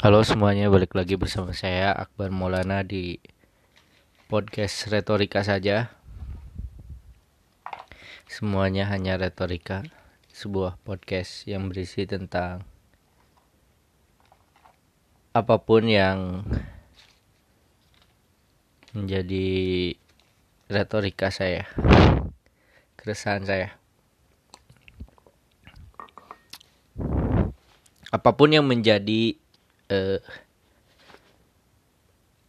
Halo semuanya, balik lagi bersama saya Akbar Maulana di podcast Retorika saja. Semuanya hanya retorika, sebuah podcast yang berisi tentang apa pun yang menjadi retorika saya, keresahan saya. Apa pun yang menjadi eh,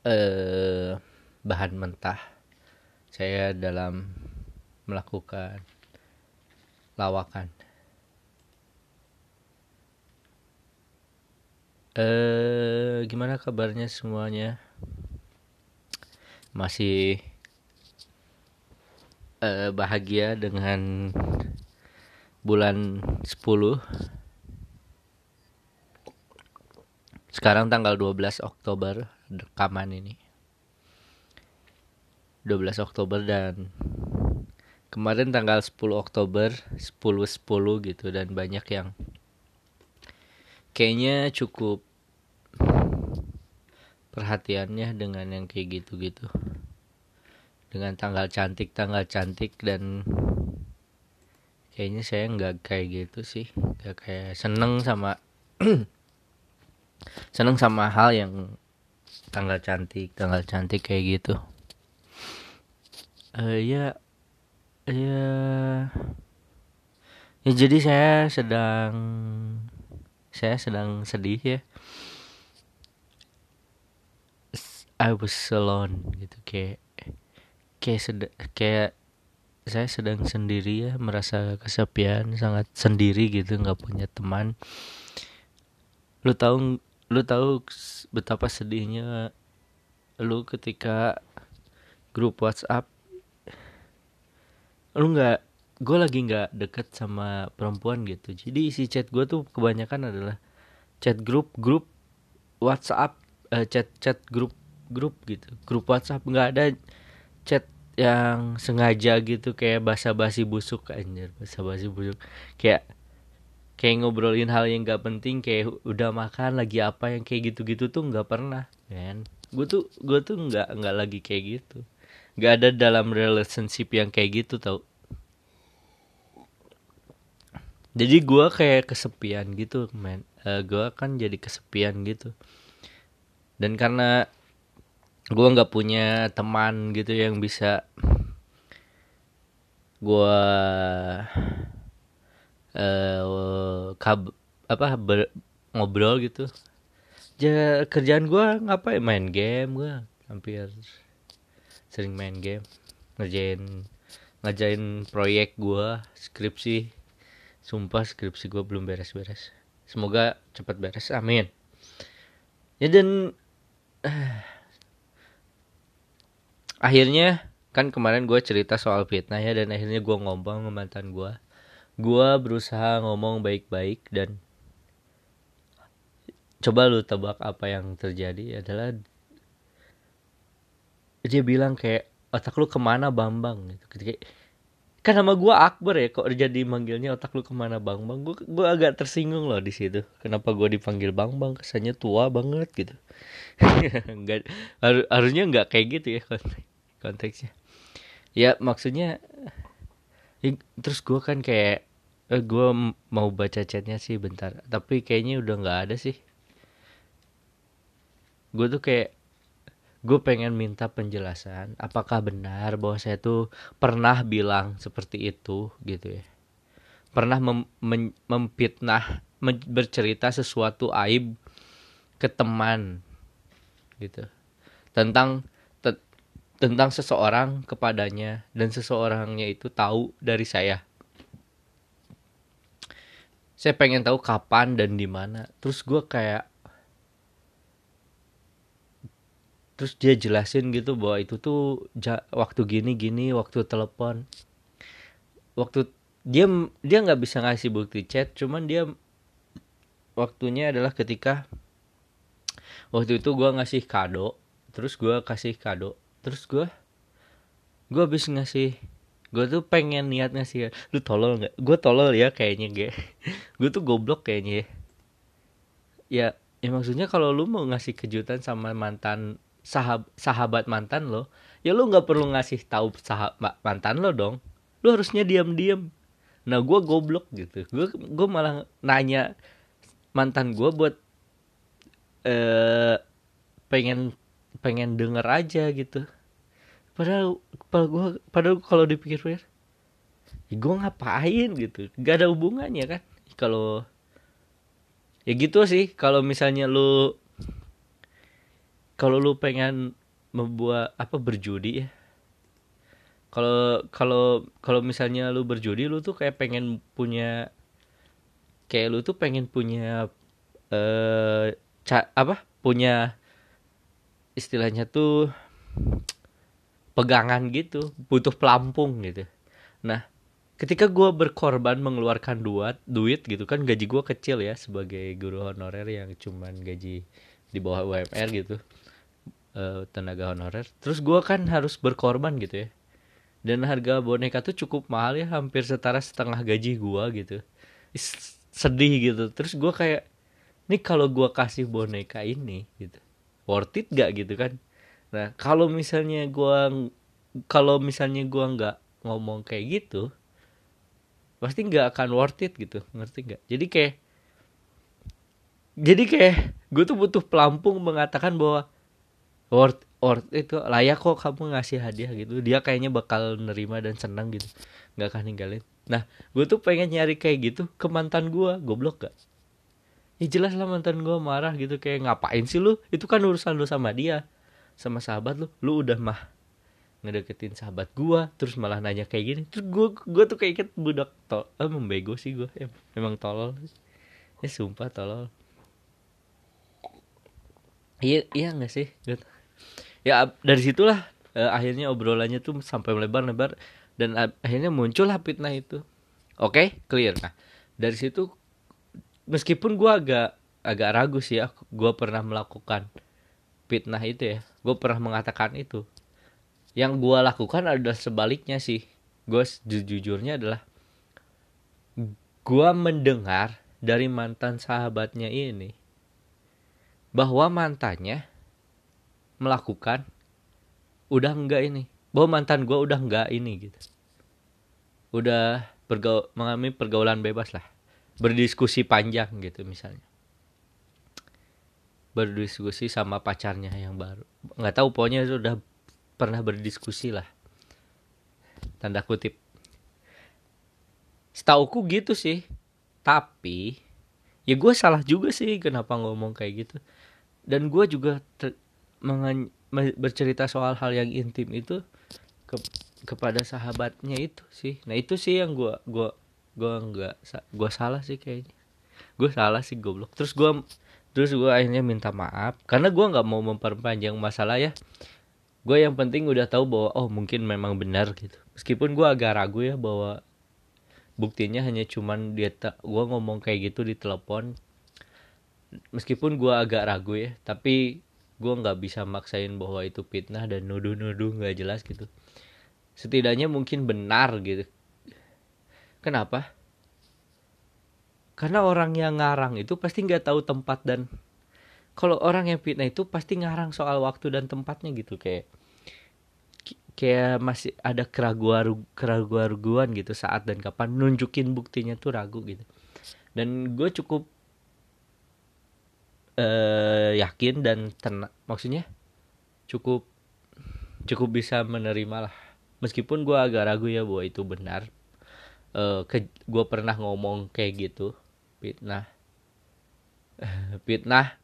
eh, bahan mentah saya dalam melakukan lawakan. Eh, gimana kabarnya semuanya? Masih eh, bahagia dengan bulan 10 Sekarang tanggal 12 Oktober rekaman ini. 12 Oktober dan kemarin tanggal 10 Oktober 10.10 gitu dan banyak yang kayaknya cukup perhatiannya dengan yang kayak gitu-gitu. Dengan tanggal cantik, tanggal cantik dan kayaknya saya nggak kayak gitu sih. Gak kayak seneng sama seneng sama hal yang tanggal cantik tanggal cantik kayak gitu. Uh, ya ya ya jadi saya sedang saya sedang sedih ya. I was alone gitu kayak kayak sed kayak saya sedang sendiri ya merasa kesepian sangat sendiri gitu nggak punya teman. Lu tahu lu tahu betapa sedihnya lu ketika grup WhatsApp? Lu nggak gue lagi nggak deket sama perempuan gitu. Jadi isi chat gue tuh kebanyakan adalah chat grup grup WhatsApp uh, chat chat grup grup gitu. Grup WhatsApp nggak ada chat yang sengaja gitu kayak basa-basi busuk anjir basa-basi busuk. Kayak kayak ngobrolin hal yang gak penting kayak udah makan lagi apa yang kayak gitu-gitu tuh nggak pernah kan gue tuh gue tuh nggak nggak lagi kayak gitu. Nggak ada dalam relationship yang kayak gitu tau. Jadi gue kayak kesepian gitu men. Uh, gue kan jadi kesepian gitu. Dan karena gue nggak punya teman gitu yang bisa gue uh, kab apa ber, ngobrol gitu. Ja, kerjaan gue ngapain? Main game gue hampir sering main game. Ngerjain ngajain proyek gue skripsi. Sumpah skripsi gue belum beres-beres. Semoga cepat beres. Amin. Ya dan uh, akhirnya kan kemarin gue cerita soal fitnah ya dan akhirnya gue ngomong sama mantan gue gue berusaha ngomong baik-baik dan coba lu tebak apa yang terjadi adalah dia bilang kayak otak lu ke mana Bambang? Gitu. Kayak kan nama gue Akbar ya kok jadi manggilnya otak lu ke mana Bang Bang gue gue agak tersinggung loh di situ. Kenapa gue dipanggil Bang Bang kesannya tua banget gitu. Nggak har harusnya nggak kayak gitu ya konteksnya. Ya maksudnya ya, terus gue kan kayak eh, gue mau baca chatnya sih bentar. Tapi kayaknya udah nggak ada sih. Gue tuh kayak gue pengen minta penjelasan apakah benar bahwa saya tuh pernah bilang seperti itu gitu ya. Pernah mem mem memfitnah mem bercerita sesuatu aib ke teman gitu. Tentang te tentang seseorang kepadanya dan seseorangnya itu tahu dari saya saya pengen tahu kapan dan di mana. Terus gue kayak terus dia jelasin gitu bahwa itu tuh waktu gini gini waktu telepon. Waktu dia dia nggak bisa ngasih bukti chat cuman dia waktunya adalah ketika waktu itu gue ngasih kado terus gue kasih kado terus gue gue habis ngasih gue tuh pengen niat ngasih lu tolol nggak? Gue tolol ya kayaknya gue gue tuh goblok kayaknya ya. Ya maksudnya kalau lu mau ngasih kejutan sama mantan sahab, sahabat mantan lo ya lu nggak perlu ngasih tahu sahabat mantan lo dong. Lu harusnya diam-diam. Nah gue goblok gitu. Gue gue malah nanya mantan gue buat eh pengen pengen denger aja gitu padahal padahal gue padahal kalau dipikir-pikir ya gue ngapain? gitu. Gak ada hubungannya kan? Kalau ya gitu sih. Kalau misalnya lu kalau lu pengen membuat apa berjudi ya. Kalau kalau kalau misalnya lu berjudi lu tuh kayak pengen punya kayak lu tuh pengen punya eh ca- apa punya istilahnya tuh pegangan gitu butuh pelampung gitu. Nah ketika gua berkorban mengeluarkan duit duit gitu kan gaji gua kecil ya sebagai guru honorer yang cuman gaji di bawah UMR gitu eh, tenaga honorer. Terus gua kan harus berkorban gitu ya. Dan harga boneka tuh cukup mahal ya hampir setara setengah gaji gua gitu. Sedih gitu. Terus gua kayak nih kalau gua kasih boneka ini gitu worth it gak gitu kan nah kalau misalnya gua kalau misalnya gua nggak ngomong kayak gitu pasti nggak akan worth it gitu ngerti nggak? Jadi kayak jadi kayak gue tuh butuh pelampung mengatakan bahwa worth worth itu layak kok kamu ngasih hadiah gitu. Dia kayaknya bakal nerima dan senang gitu nggak akan ninggalin. Nah gue tuh pengen nyari kayak gitu ke mantan gue goblok gak ya jelas lah mantan gue marah gitu kayak ngapain sih lu? Itu kan urusan lu sama dia sama sahabat lu lu udah mah ngedeketin sahabat gua terus malah nanya kayak gini. Terus gua gua tuh kayak budak tol eh, membego sih gua. Em emang tolol. Ya sumpah tolol. Iya iya nggak sih? Gut? ya dari situlah eh, akhirnya obrolannya tuh sampai melebar-lebar dan akhirnya muncullah fitnah itu. Oke clear. Nah dari situ meskipun gua agak agak ragu sih ya gua pernah melakukan fitnah itu ya gue pernah mengatakan itu. Yang gua lakukan adalah sebaliknya sih. Gue jujurnya adalah gua mendengar dari mantan sahabatnya ini bahwa mantannya melakukan udah enggak ini. Bahwa mantan gua udah enggak ini gitu. Udah bergaul mengalami pergaulan bebas lah. Berdiskusi panjang gitu misalnya berdiskusi sama pacarnya yang baru. Nggak tahu pokoknya sudah pernah berdiskusi lah. Tanda kutip. Setauku gitu sih. Tapi ya gue salah juga sih kenapa ngomong kayak gitu. Dan gue juga ter- mengen- me- bercerita soal hal yang intim itu ke kepada sahabatnya itu sih. Nah itu sih yang gue gua gua nggak gua salah sih kayaknya. Gue salah sih goblok. Terus gue terus gue akhirnya minta maaf. Karena gue nggak mau memperpanjang masalah ya. Gue yang penting udah tahu bahwa oh mungkin memang benar gitu. Meskipun gue agak ragu ya bahwa buktinya hanya cuman dia tak gue ngomong kayak gitu di telepon. Meskipun gue agak ragu ya tapi gue nggak bisa maksain bahwa itu fitnah dan nuduh-nuduh nggak jelas gitu. Setidaknya mungkin benar gitu. Kenapa karena orang yang ngarang itu pasti nggak tahu tempat dan kalau orang yang fitnah itu pasti ngarang soal waktu dan tempatnya gitu kayak kayak masih ada keraguan keraguan gitu saat dan kapan nunjukin buktinya tuh ragu gitu. Dan gue cukup eh yakin dan tenang maksudnya cukup cukup bisa menerima lah. Meskipun gue agak ragu ya bahwa itu benar ke gue pernah ngomong kayak gitu fitnah. Fitnah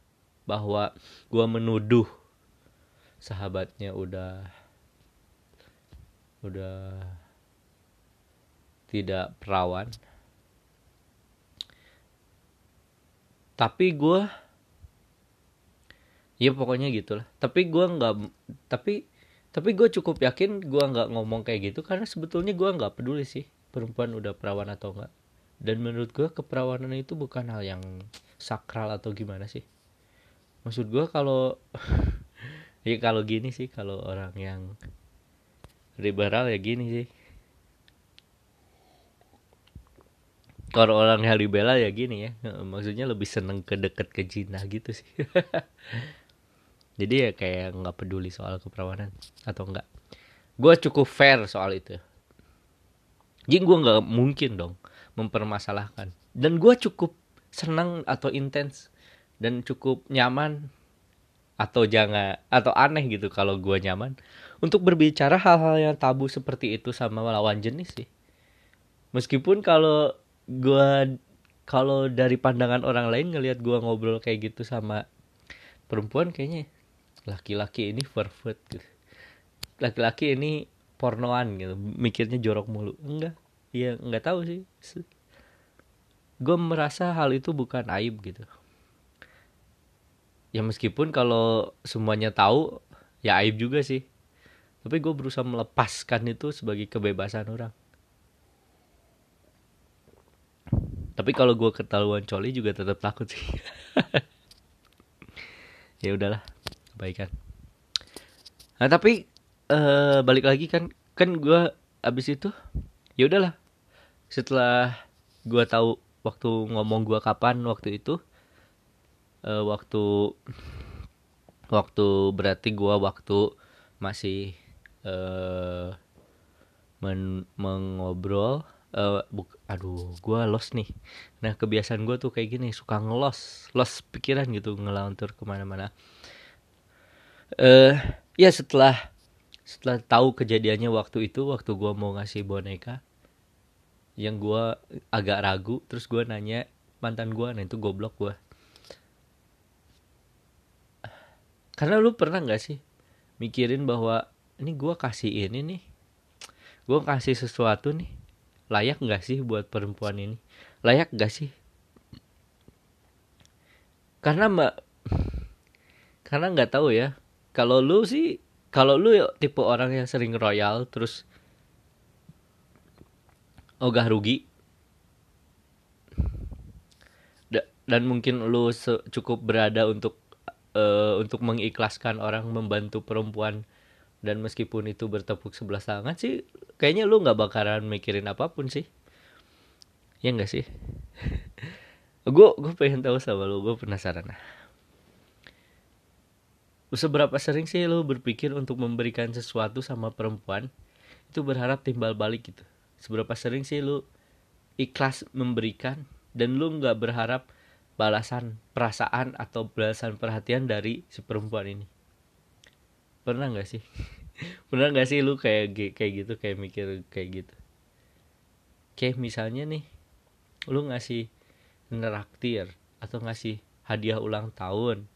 bahwa gua menuduh sahabatnya udah udah tidak perawan. Tapi gua ya pokoknya gitulah. Tapi gua nggak tapi tapi gue cukup yakin gua nggak ngomong kayak gitu karena sebetulnya gua nggak peduli sih perempuan udah perawan atau enggak dan menurut gua keperawanan itu bukan hal yang sakral atau gimana sih? Maksud gua kalau ya kalau gini sih kalau orang yang liberal ya gini sih. Kalau orang yang dibela ya gini ya maksudnya lebih seneng ke deket ke Cina gitu sih. Jadi ya kayak nggak peduli soal keperawanan atau enggak gue cukup fair soal itu. Jadi gue nggak mungkin dong mempermasalahkan. Dan gue cukup senang atau intens dan cukup nyaman atau jangan atau aneh gitu kalau gue nyaman untuk berbicara hal-hal yang tabu seperti itu sama lawan jenis sih. Meskipun kalau gue kalau dari pandangan orang lain ngelihat gue ngobrol kayak gitu sama perempuan kayaknya laki-laki ini pervert gitu. Laki-laki ini pornoan gitu mikirnya jorok mulu. Enggak ya enggak tahu sih. Gue merasa hal itu bukan aib gitu. Ya meskipun kalau semuanya tahu ya aib juga sih. Tapi gue berusaha melepaskan itu sebagai kebebasan orang. Tapi kalau gue ketahuan coli juga tetap takut sih. Ya udahlah kebaikan. Nah tapi uh, balik lagi kan kan gue abis itu ya udahlah. Setelah gue tahu waktu ngomong gue kapan waktu itu uh, waktu waktu berarti gue waktu masih uh, men mengobrol uh, buk, aduh gue los nih. Nah kebiasaan gue tuh kayak gini suka ngelos los pikiran gitu ngelantur ke mana-mana. Eh uh, ya setelah setelah tahu kejadiannya waktu itu waktu gue mau ngasih boneka yang gue agak ragu terus gue nanya mantan gue nah itu goblok gue karena lu pernah nggak sih mikirin bahwa ini gue kasih ini nih gue kasih sesuatu nih layak gak sih buat perempuan ini? Layak gak sih? Karena mbak karena nggak tahu ya kalau lu sih kalau lu tipe orang yang sering royal terus ogah rugi. Dan mungkin lu cukup berada untuk uh, untuk mengikhlaskan orang membantu perempuan. Dan meskipun itu bertepuk sebelah tangan sih kayaknya lu nggak bakaran mikirin apa pun sih. Ya enggak sih? Gue gue pengen tahu sama lu gue penasaran. Seberapa sering sih lu berpikir untuk memberikan sesuatu sama perempuan? Itu berharap timbal balik gitu seberapa sering sih lu ikhlas memberikan dan lu nggak berharap balasan perasaan atau balasan perhatian dari si perempuan ini? Pernah nggak sih? Pernah nggak sih lu kayak kayak gitu kayak mikir kayak gitu? Kayak misalnya nih lu ngasih neraktir atau ngasih hadiah ulang tahun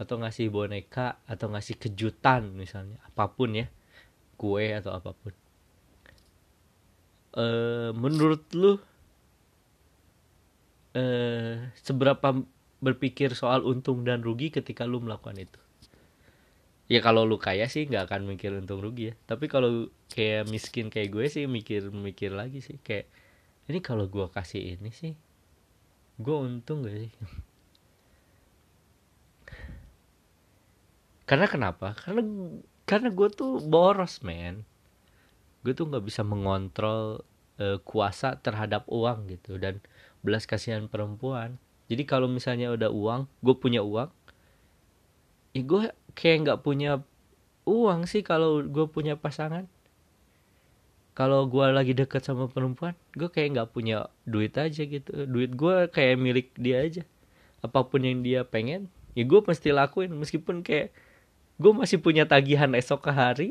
atau ngasih boneka atau ngasih kejutan misalnya apa pun ya kue atau apa pun e, menurut lu e, seberapa berpikir soal untung dan rugi ketika lu melakukan itu? Ya kalau lu kaya sih nggak akan mikir untung rugi ya. Tapi kalau kayak miskin kayak gue sih mikir mikir lagi sih. Kayak ini kalau gue kasih ini sih gue untung gak sih? Karena kenapa? Karena karena gue tuh boros men gue tuh nggak bisa mengontrol uh, kuasa terhadap uang gitu. Dan belas kasihan perempuan. Jadi kalau misalnya udah uang gue punya uang ya gue kayak nggak punya uang sih kalau gue punya pasangan. Kalau gue lagi deket sama perempuan gue kayak nggak punya duit aja gitu. Duit gue kayak milik dia aja. Apa pun yang dia pengen ya gue pasti lakuin. Meskipun kayak gue masih punya tagihan esok ke hari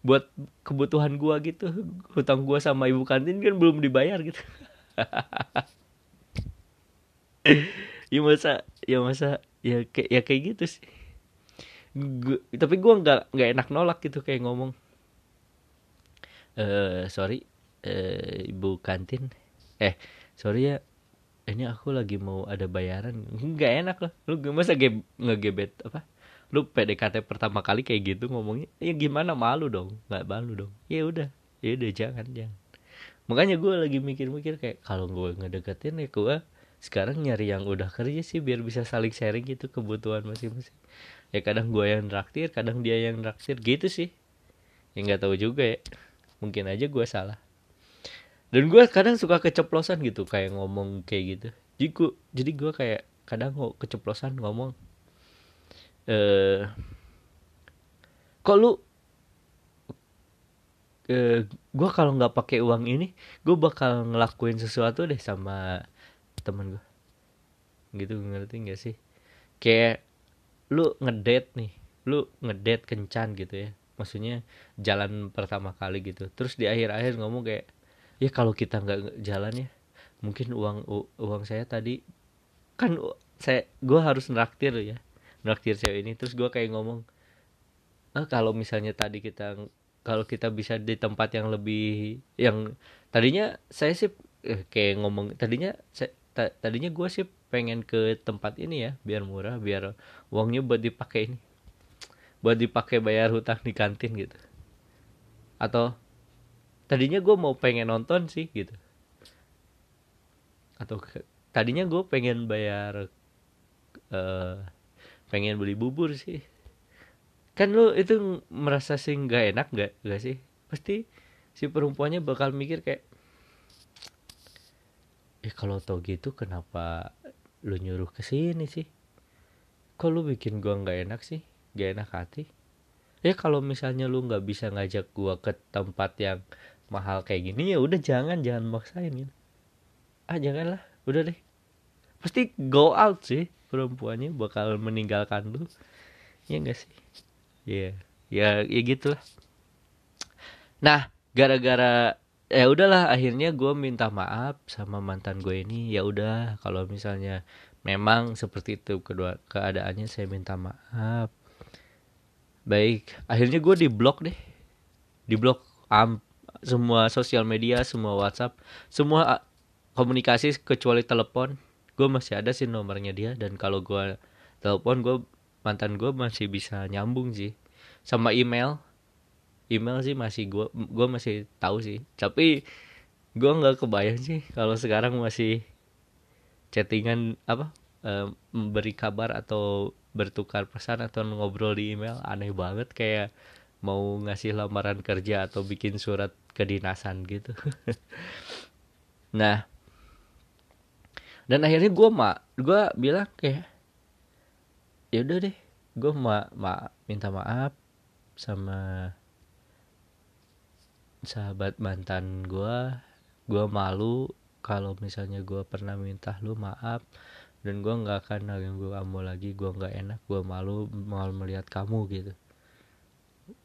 buat kebutuhan gue gitu. Hutang gue sama ibu kantin kan belum dibayar gitu. Ya masa ya masa ya kayak ya kayak gitu sih. Gua, tapi gue nggak nggak enak nolak gitu kayak ngomong. Eh sorry uh, ibu kantin. Eh sorry ya ini aku lagi mau ada bayaran. Nggak enak lah. Lu masa ge ngegebet apa lu PDKT pertama kali kayak gitu ngomongnya ya gimana? Malu dong. Nggak malu dong. Ya udah. Ya udah jangan jangan. Makanya gue lagi mikir-mikir kayak kalau gue ngedeketin ya gue sekarang nyari yang udah kerja sih biar bisa saling sharing gitu kebutuhan masing-masing. Ya kadang gue yang traktir kadang dia yang traktir. Gitu sih. Ya nggak tahu juga ya. Mungkin aja gue salah. Dan gue kadang suka keceplosan gitu kayak ngomong kayak gitu. Jadi gue jadi gue kayak kadang kok keceplosan ngomong eh kok lu eh gue kalau nggak pakai uang ini gue bakal ngelakuin sesuatu deh sama temen gue gitu ngerti gak sih? Kayak lu ngedate nih lu ngedate kencan gitu ya. Maksudnya jalan pertama kali gitu. Terus di akhir-akhir ngomong kayak ya kalau kita nggak jalan ya mungkin uang uang saya tadi kan saya gue harus neraktir ya neraktir cewek ini terus gue kayak ngomong ah kalau misalnya tadi kita kalau kita bisa di tempat yang lebih yang tadinya saya sih eh, kayak ngomong tadinya saya ta, tadinya gue sih pengen ke tempat ini ya biar murah biar uangnya buat dipakai ini buat dipakai bayar hutang di kantin gitu. Atau tadinya gue mau pengen nonton sih gitu. Atau tadinya gue pengen bayar uh, pengen beli bubur sih. Kan lu itu merasa sih nggak enak nggak nggak sih? Pasti si perempuannya bakal mikir kayak eh kalau tau gitu kenapa lu nyuruh ke sini sih? Kok lu bikin gua nggak enak sih? Gak enak hati. Ya kalau misalnya lu nggak bisa ngajak gua ke tempat yang mahal kayak gini ya udah jangan jangan maksain gitu. Ah janganlah udah deh. Pasti go out sih perempuannya bakal meninggalkan lu. Ya enggak sih? Ya yeah. ya ya gitulah. Nah gara-gara ya udahlah akhirnya gue minta maaf sama mantan gue ini. Ya udah kalau misalnya memang seperti itu kedua keadaannya saya minta maaf. Baik akhirnya gue diblok deh. Diblok um, semua sosial media semua WhatsApp semua komunikasi kecuali telepon gue masih ada sih nomornya dia dan kalau gue telepon gue mantan gue masih bisa nyambung sih. Sama email. Email sih masih gue gue masih tahu sih. Tapi gue nggak kebayang sih kalau sekarang masih chattingan apa e, memberi kabar atau bertukar pesan atau ngobrol di email. Aneh banget kayak mau ngasih lamaran kerja atau bikin surat kedinasan gitu. Nah dan akhirnya gue mak gue bilang kayak ya udah deh gue ma, ma minta maaf sama sahabat mantan gue gue malu kalau misalnya gue pernah minta lu maaf dan gue nggak akan ganggu kamu lagi. Gue nggak enak gue malu malu melihat kamu gitu.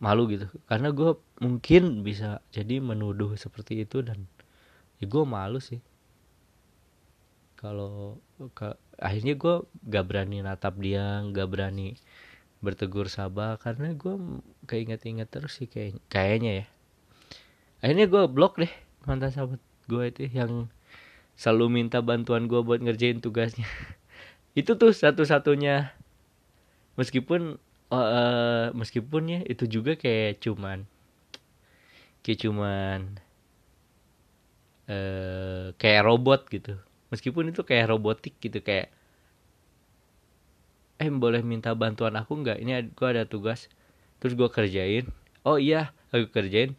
Malu gitu karena gue mungkin bisa jadi menuduh seperti itu dan ya gue malu sih kalau akhirnya gue gak berani natap dia gak berani bertegur sabah karena gue keinget-inget terus sih kayak kayaknya ya. Akhirnya gue blok deh mantan sahabat gue itu yang selalu minta bantuan gue buat ngerjain tugasnya. Itu tuh satu-satunya. Meskipun uh, meskipun ya itu juga kayak cuman kayak cuman uh, kayak robot gitu meskipun itu kayak robotik gitu kayak eh boleh minta bantuan aku nggak? Ini gue ada tugas. Terus gue kerjain. Oh iya aku kerjain.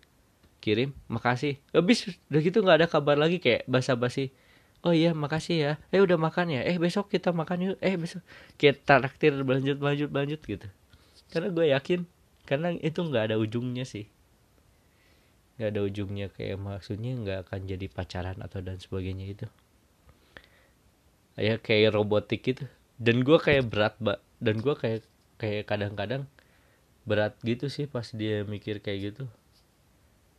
Kirim makasih. Habis udah gitu nggak ada kabar lagi kayak basa-basi. Oh iya makasih ya. Eh udah makan ya? Eh besok kita makan yuk. Eh besok. Kita traktir lanjut lanjut lanjut gitu. Karena gue yakin karena itu nggak ada ujungnya sih. Nggak ada ujungnya kayak maksudnya nggak akan jadi pacaran atau dan sebagainya itu ya kayak robotik gitu. Dan gue kayak berat mbak. Dan gue kayak kayak kadang-kadang berat gitu sih pas dia mikir kayak gitu.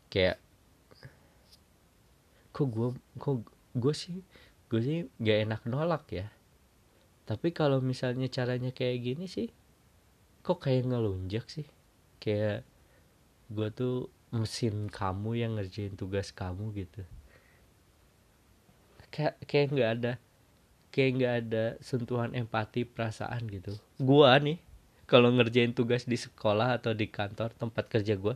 Kayak kok gue kok gue sih gue sih gak enak nolak ya. Tapi kalau misalnya caranya kayak gini sih kok kayak ngelunjak sih? Kayak gue tuh mesin kamu yang ngerjain tugas kamu gitu. Kayak kayak nggak ada kayak nggak ada sentuhan empati perasaan gitu. Gua nih kalau ngerjain tugas di sekolah atau di kantor tempat kerja gua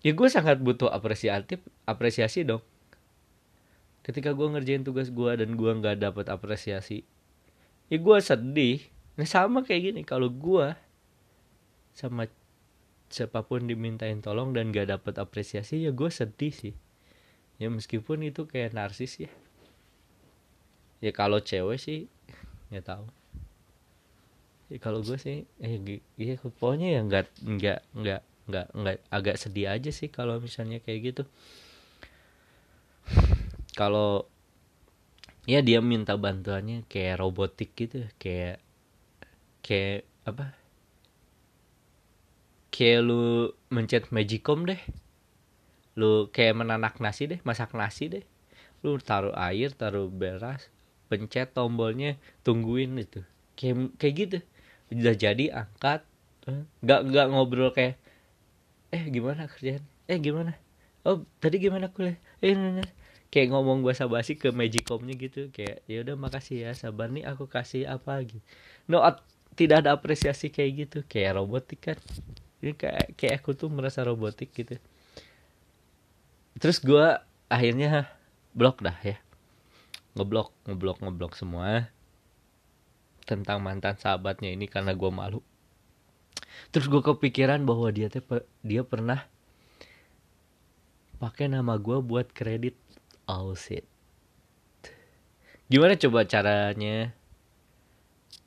ya gue sangat butuh apresiatif apresiasi dong. Ketika gue ngerjain tugas gue dan gue nggak dapat apresiasi ya gue sedih. Nah sama kayak gini kalau gua sama siapa pun dimintain tolong dan gak dapet apresiasi ya gue sedih sih. ya meskipun itu kayak narsis ya ya kalau cewek sih nggak tahu. Ya kalau gue sih eh iya pokoknya ya nggak nggak nggak nggak nggak agak sedih aja sih kalau misalnya kayak gitu. Kalau ya dia minta bantuannya kayak robotik gitu kayak kayak apa? Kayak lu mencet magicom deh. Lu kayak menanak nasi deh masak nasi deh. Lu taruh air taruh beras pencet tombolnya tungguin itu. Kayak kayak gitu. Udah jadi angkat. Nggak nggak ngobrol kayak eh gimana kerjaan? Eh gimana? Oh tadi gimana kuliah? Eh nah kayak ngomong bahasa basi ke magicomnya gitu. Kayak ya udah makasih ya sabar nih aku kasih apa gitu. No tidak ada apresiasi kayak gitu. Kayak robotik kan. Ini kayak kayak aku tuh merasa robotik gitu. Terus gue akhirnya blok dah ya ngeblok ngeblok ngeblok semua tentang mantan sahabatnya ini karena gue malu. Terus gue kepikiran bahwa dia teh dia pernah pakai nama gue buat kredit all shit. Gimana coba caranya?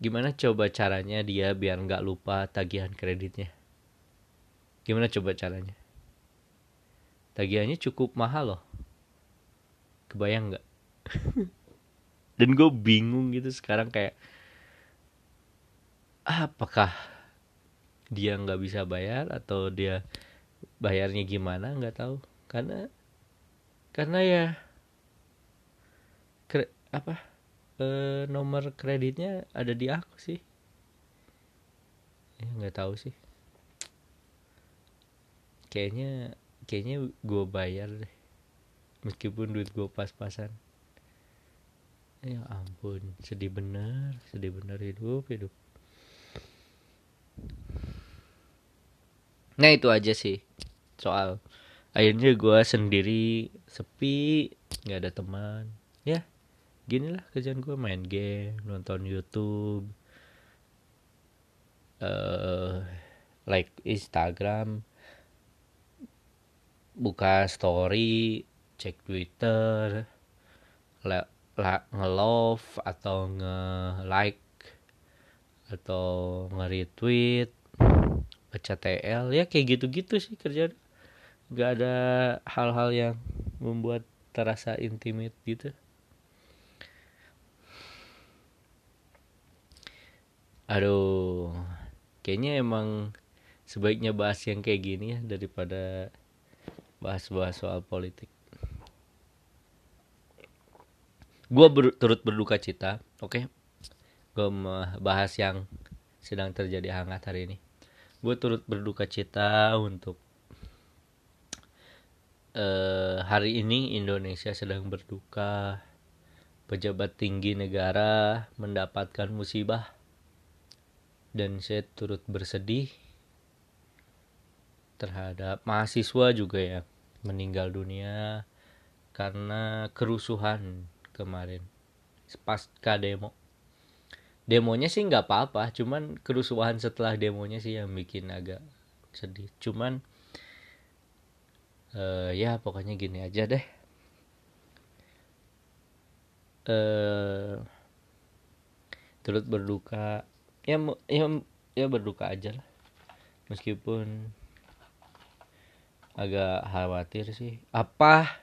Gimana coba caranya dia biar nggak lupa tagihan kreditnya? Gimana coba caranya? Tagihannya cukup mahal loh. Kebayang nggak dan gue bingung gitu sekarang kayak apakah dia nggak bisa bayar atau dia bayarnya gimana? Nggak tahu. Karena karena ya kre, apa e, nomor kreditnya ada di aku sih. Ya nggak tahu sih. Kayaknya kayaknya gue bayar deh. Meskipun duit gue pas-pasan ya ampun sedih bener sedih bener hidup hidup. Nah itu aja sih soal. Akhirnya gue sendiri sepi nggak ada teman. Ya gini lah kerjaan gue main game nonton YouTube uh, like Instagram buka story cek Twitter nge-love atau nge-like atau nge-retweet baca TL ya kayak gitu-gitu sih kerjaan. Gak ada hal-hal yang membuat terasa intimate gitu. Aduh kayaknya emang sebaiknya bahas yang kayak gini ya daripada bahas-bahas soal politik gue ber, turut berduka cita oke? Okay? gue bahas yang sedang terjadi hangat hari ini. Gue turut berduka cita untuk uh, hari ini Indonesia sedang berduka. Pejabat tinggi negara mendapatkan musibah. Dan saya turut bersedih terhadap mahasiswa juga ya meninggal dunia karena kerusuhan kemarin. Pasca demo. Demonya sih nggak apa-apa cuman kerusuhan setelah demonya sih yang bikin agak sedih. Cuman uh, ya pokoknya gini aja deh. Uh, turut berduka. Ya ya ya berduka aja lah. Meskipun agak khawatir sih. Apa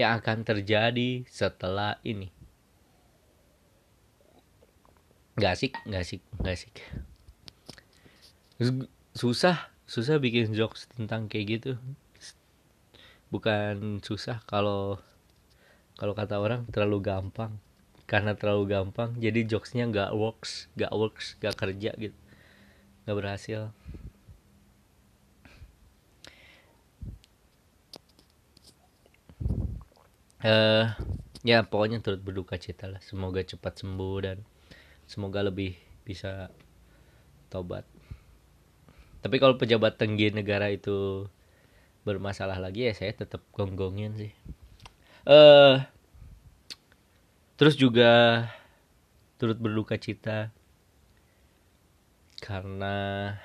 yang akan terjadi setelah ini. Nggak asik nggak asik nggak asik. Susah susah bikin jokes tentang kayak gitu. Bukan susah kalau kalau kata orang terlalu gampang. Karena terlalu gampang jadi jokesnya nggak works nggak works nggak kerja gitu. Nggak berhasil eh uh, ya pokoknya turut berduka cita lah. Semoga cepat sembuh dan semoga lebih bisa tobat. Tapi kalau pejabat tinggi negara itu bermasalah lagi ya saya tetap gonggongin sih. Uh, terus juga turut berduka cita karena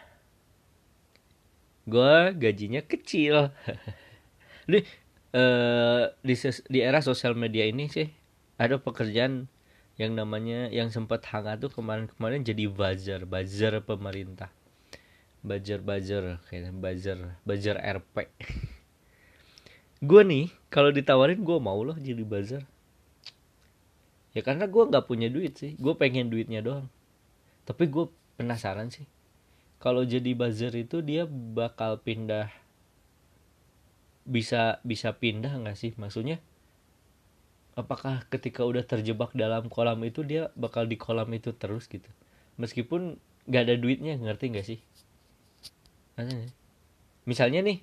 gue gajinya kecil. Eh di di era sosial media ini sih ada pekerjaan yang namanya yang sempat hangat tuh kemarin-kemarin jadi buzzer buzzer pemerintah. Buzzer buzzer kayak buzzer buzzer RP gue nih kalau ditawarin gue mau loh jadi buzzer. Ya karena gue nggak punya duit sih gue pengen duitnya doang. Tapi gue penasaran sih kalau jadi buzzer itu dia bakal pindah bisa bisa pindah nggak sih? Maksudnya apakah ketika udah terjebak dalam kolam itu dia bakal di kolam itu terus gitu? Meskipun nggak ada duitnya ngerti nggak sih? Misalnya nih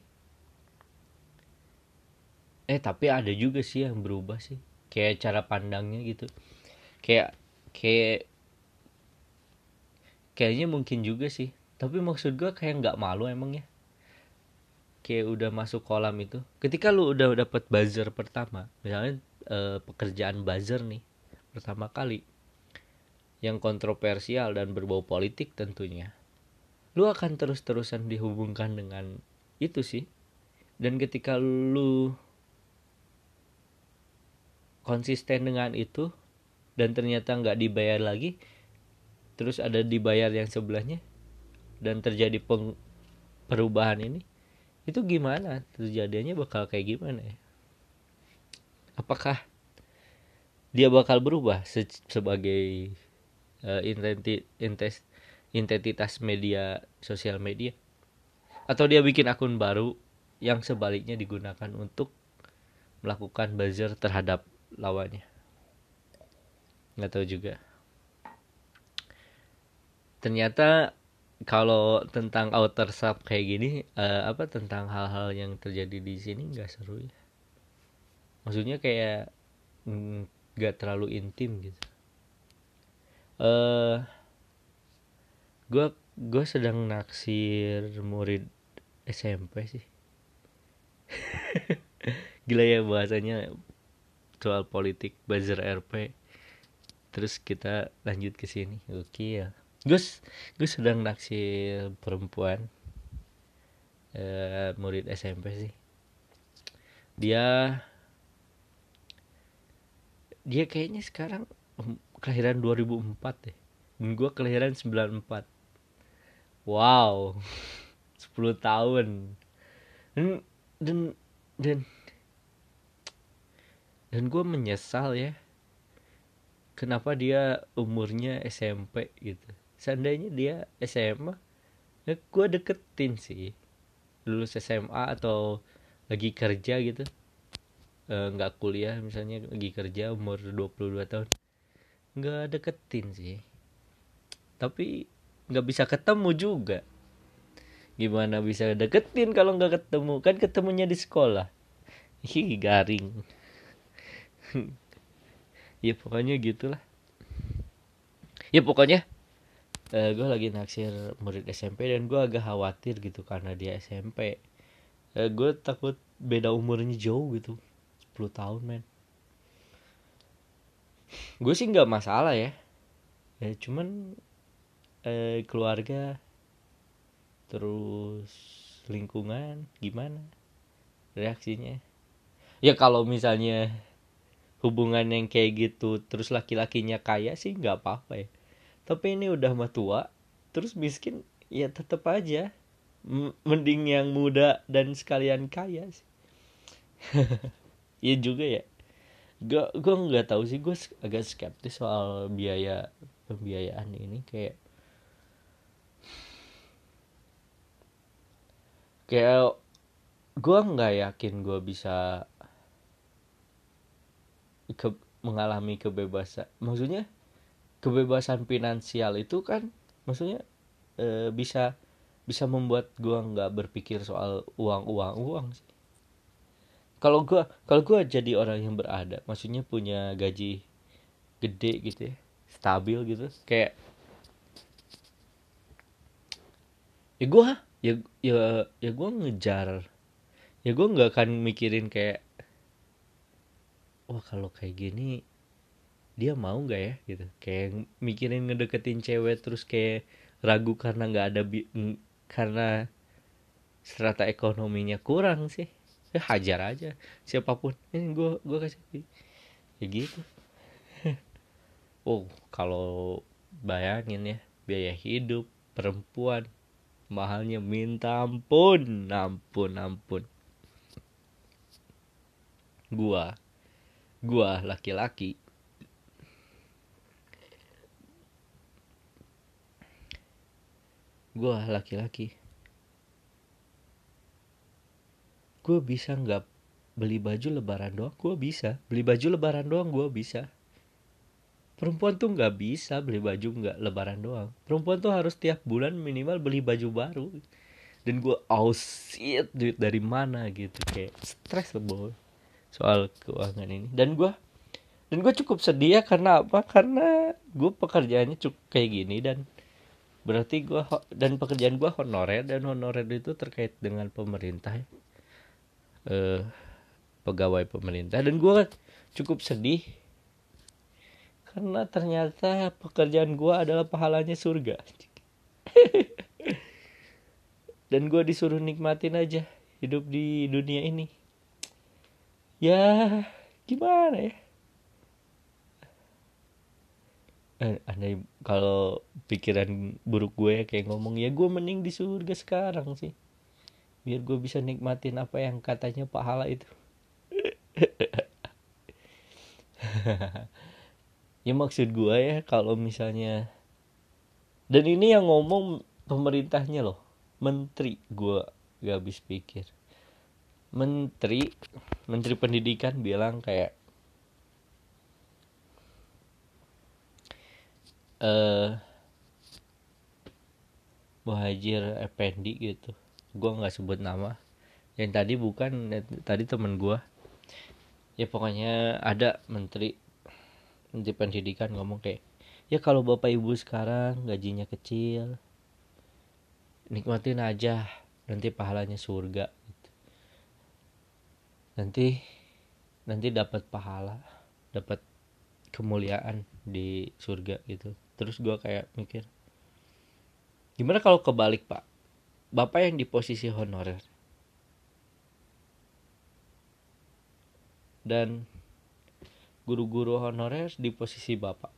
eh tapi ada juga sih yang berubah sih. Kayak cara pandangnya gitu. Kayak kayak kayaknya mungkin juga sih. Tapi maksud gua kayak nggak malu emang ya kayak udah masuk kolam itu. Ketika lu udah dapet buzzer pertama misalnya eh, pekerjaan buzzer nih pertama kali yang kontroversial dan berbau politik tentunya lu akan terus-terusan dihubungkan dengan itu sih. Dan ketika lu konsisten dengan itu dan ternyata nggak dibayar lagi terus ada dibayar yang sebelahnya dan terjadi peng- perubahan ini itu gimana? Terjadinya bakal kayak gimana ya? Apakah dia bakal berubah se- sebagai eh, intenti- intes- identitas media sosial media? Atau dia bikin akun baru yang sebaliknya digunakan untuk melakukan buzzer terhadap lawannya? Nggak tahu juga. Ternyata kalau tentang outer sub kayak gini eh, apa tentang hal-hal yang terjadi di sini nggak seru ya? Maksudnya kayak mm, nggak terlalu intim gitu. Eh gue gue sedang naksir murid SMP sih. Gila ya bahasanya soal politik buzzer RP terus kita lanjut ke sini. Oke ya Gus gue sedang naksir perempuan eh, murid SMP sih. Dia dia kayaknya sekarang em, kelahiran 2004 deh. Dan gue kelahiran 94 wow 10 tahun. Dan dan dan dan gue menyesal ya kenapa dia umurnya SMP gitu seandainya dia SMA ya gue deketin sih. Lulus SMA atau lagi kerja gitu. Eh, nggak kuliah misalnya lagi kerja umur 22 tahun. Nggak deketin sih. Tapi nggak bisa ketemu juga. Gimana bisa deketin kalau nggak ketemu? Kan ketemunya di sekolah. Ih, garing. Ya pokoknya gitulah. Ya pokoknya eh, gue lagi naksir murid SMP dan gue agak khawatir gitu karena dia SMP eh, gue takut beda umurnya jauh gitu 10 tahun men. Gue sih nggak masalah ya. Ya cuman eh, keluarga terus lingkungan gimana reaksinya? Ya kalau misalnya hubungan yang kayak gitu terus laki-lakinya kaya sih nggak apa-apa ya tapi ini udah mah tua terus miskin ya tetep aja. Mending yang muda dan sekalian kaya sih. Iya juga ya. Gue gue nggak tahu sih gue agak skeptis soal biaya pembiayaan ini kayak kayak gue nggak yakin gue bisa ke mengalami kebebasan. Maksudnya kebebasan finansial itu kan maksudnya eh, bisa bisa membuat gue nggak berpikir soal uang uang uang sih. Kalau gue kalau gue jadi orang yang berada maksudnya punya gaji gede gitu ya stabil gitu kayak ya gue ya ya ya gue ngejar ya gue nggak akan mikirin kayak wah kalau kayak gini dia mau nggak ya gitu. Kayak mikirin ngedeketin cewek terus kayak ragu karena nggak ada bi- karena strata ekonominya kurang sih. Ya hajar aja siapa pun. Ini gue gue kasih ya gitu. Oh kalau bayangin ya biaya hidup perempuan mahalnya minta ampun ampun ampun. Gua gua laki-laki gua laki-laki. Gue bisa nggak beli baju lebaran doang? Gue bisa. Beli baju lebaran doang gue bisa. Perempuan tuh nggak bisa beli baju nggak lebaran doang. Perempuan tuh harus tiap bulan minimal beli baju baru. Dan gue oh duit dari mana gitu. Kayak stres boy soal keuangan ini. Dan gue dan gue cukup sedih ya karena apa? Karena gue pekerjaannya cukup kayak gini dan berarti gue dan pekerjaan gue honorer dan honorer itu terkait dengan pemerintah ya. Eh, pegawai pemerintah. Dan gue cukup sedih karena ternyata pekerjaan gue adalah pahalanya surga. Dan gue disuruh nikmatin aja hidup di dunia ini. Ya gimana ya eh, aneh kalau pikiran buruk gue kayak ngomong ya gue mending di surga sekarang sih. Biar gue bisa nikmatin apa yang katanya pahala itu. Ya maksud gue ya kalau misalnya dan ini yang ngomong pemerintahnya loh. Menteri gue gak habis pikir. Menteri menteri pendidikan bilang kayak eh uh, Muhajir Effendi gitu. Gue nggak sebut nama. Yang tadi bukan tadi temen gue ya pokoknya ada menteri menteri pendidikan ngomong kayak ya kalau bapak ibu sekarang gajinya kecil nikmatin aja nanti pahalanya surga. Gitu. nanti nanti dapat pahala dapat kemuliaan di surga gitu terus gue kayak mikir gimana kalau kebalik pak Bapak yang di posisi honorer. Dan guru-guru honorer di posisi Bapak.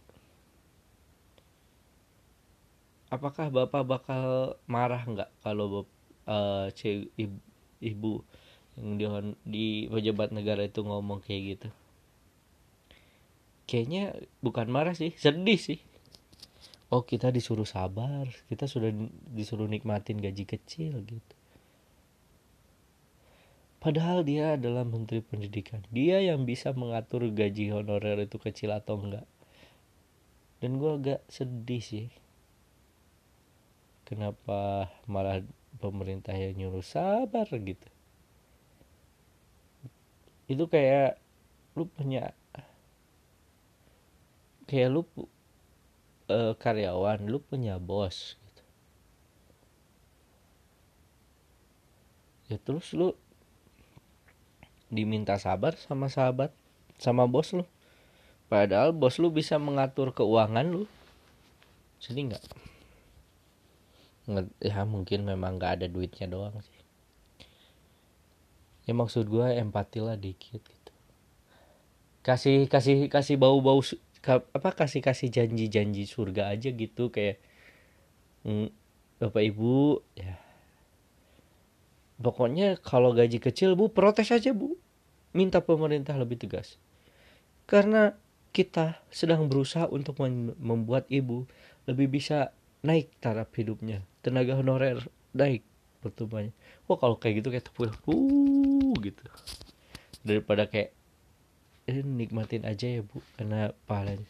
Apakah Bapak bakal marah nggak kalau uh, ibu, ibu yang di, di pejabat negara itu ngomong kayak gitu? Kayaknya bukan marah sih, sedih sih oh kita disuruh sabar. Kita sudah disuruh nikmatin gaji kecil gitu. Padahal dia adalah menteri pendidikan. Dia yang bisa mengatur gaji honorer itu kecil atau enggak. Dan gue agak sedih sih. Kenapa malah pemerintah yang nyuruh sabar gitu? Itu kayak lu punya kayak lu uh, karyawan lu punya bos gitu. ya terus lu diminta sabar sama sahabat sama bos lu. Padahal bos lu bisa mengatur keuangan lu. Jadi nggak? Ya mungkin memang nggak ada duitnya doang sih. Ya maksud gue empati lah dikit gitu. Kasih kasih kasih bau bau apa kasih kasih janji janji surga aja gitu kayak mm, bapak ibu ya. Pokoknya kalau gaji kecil bu protes aja bu. Minta pemerintah lebih tegas. Karena kita sedang berusaha untuk membuat ibu lebih bisa naik taraf hidupnya. Tenaga honorer naik pertumbuhannya. Wah kalau kayak gitu kayak tepuk uh gitu. Daripada kayak eh, nikmatin aja ya bu. Karena pahalanya.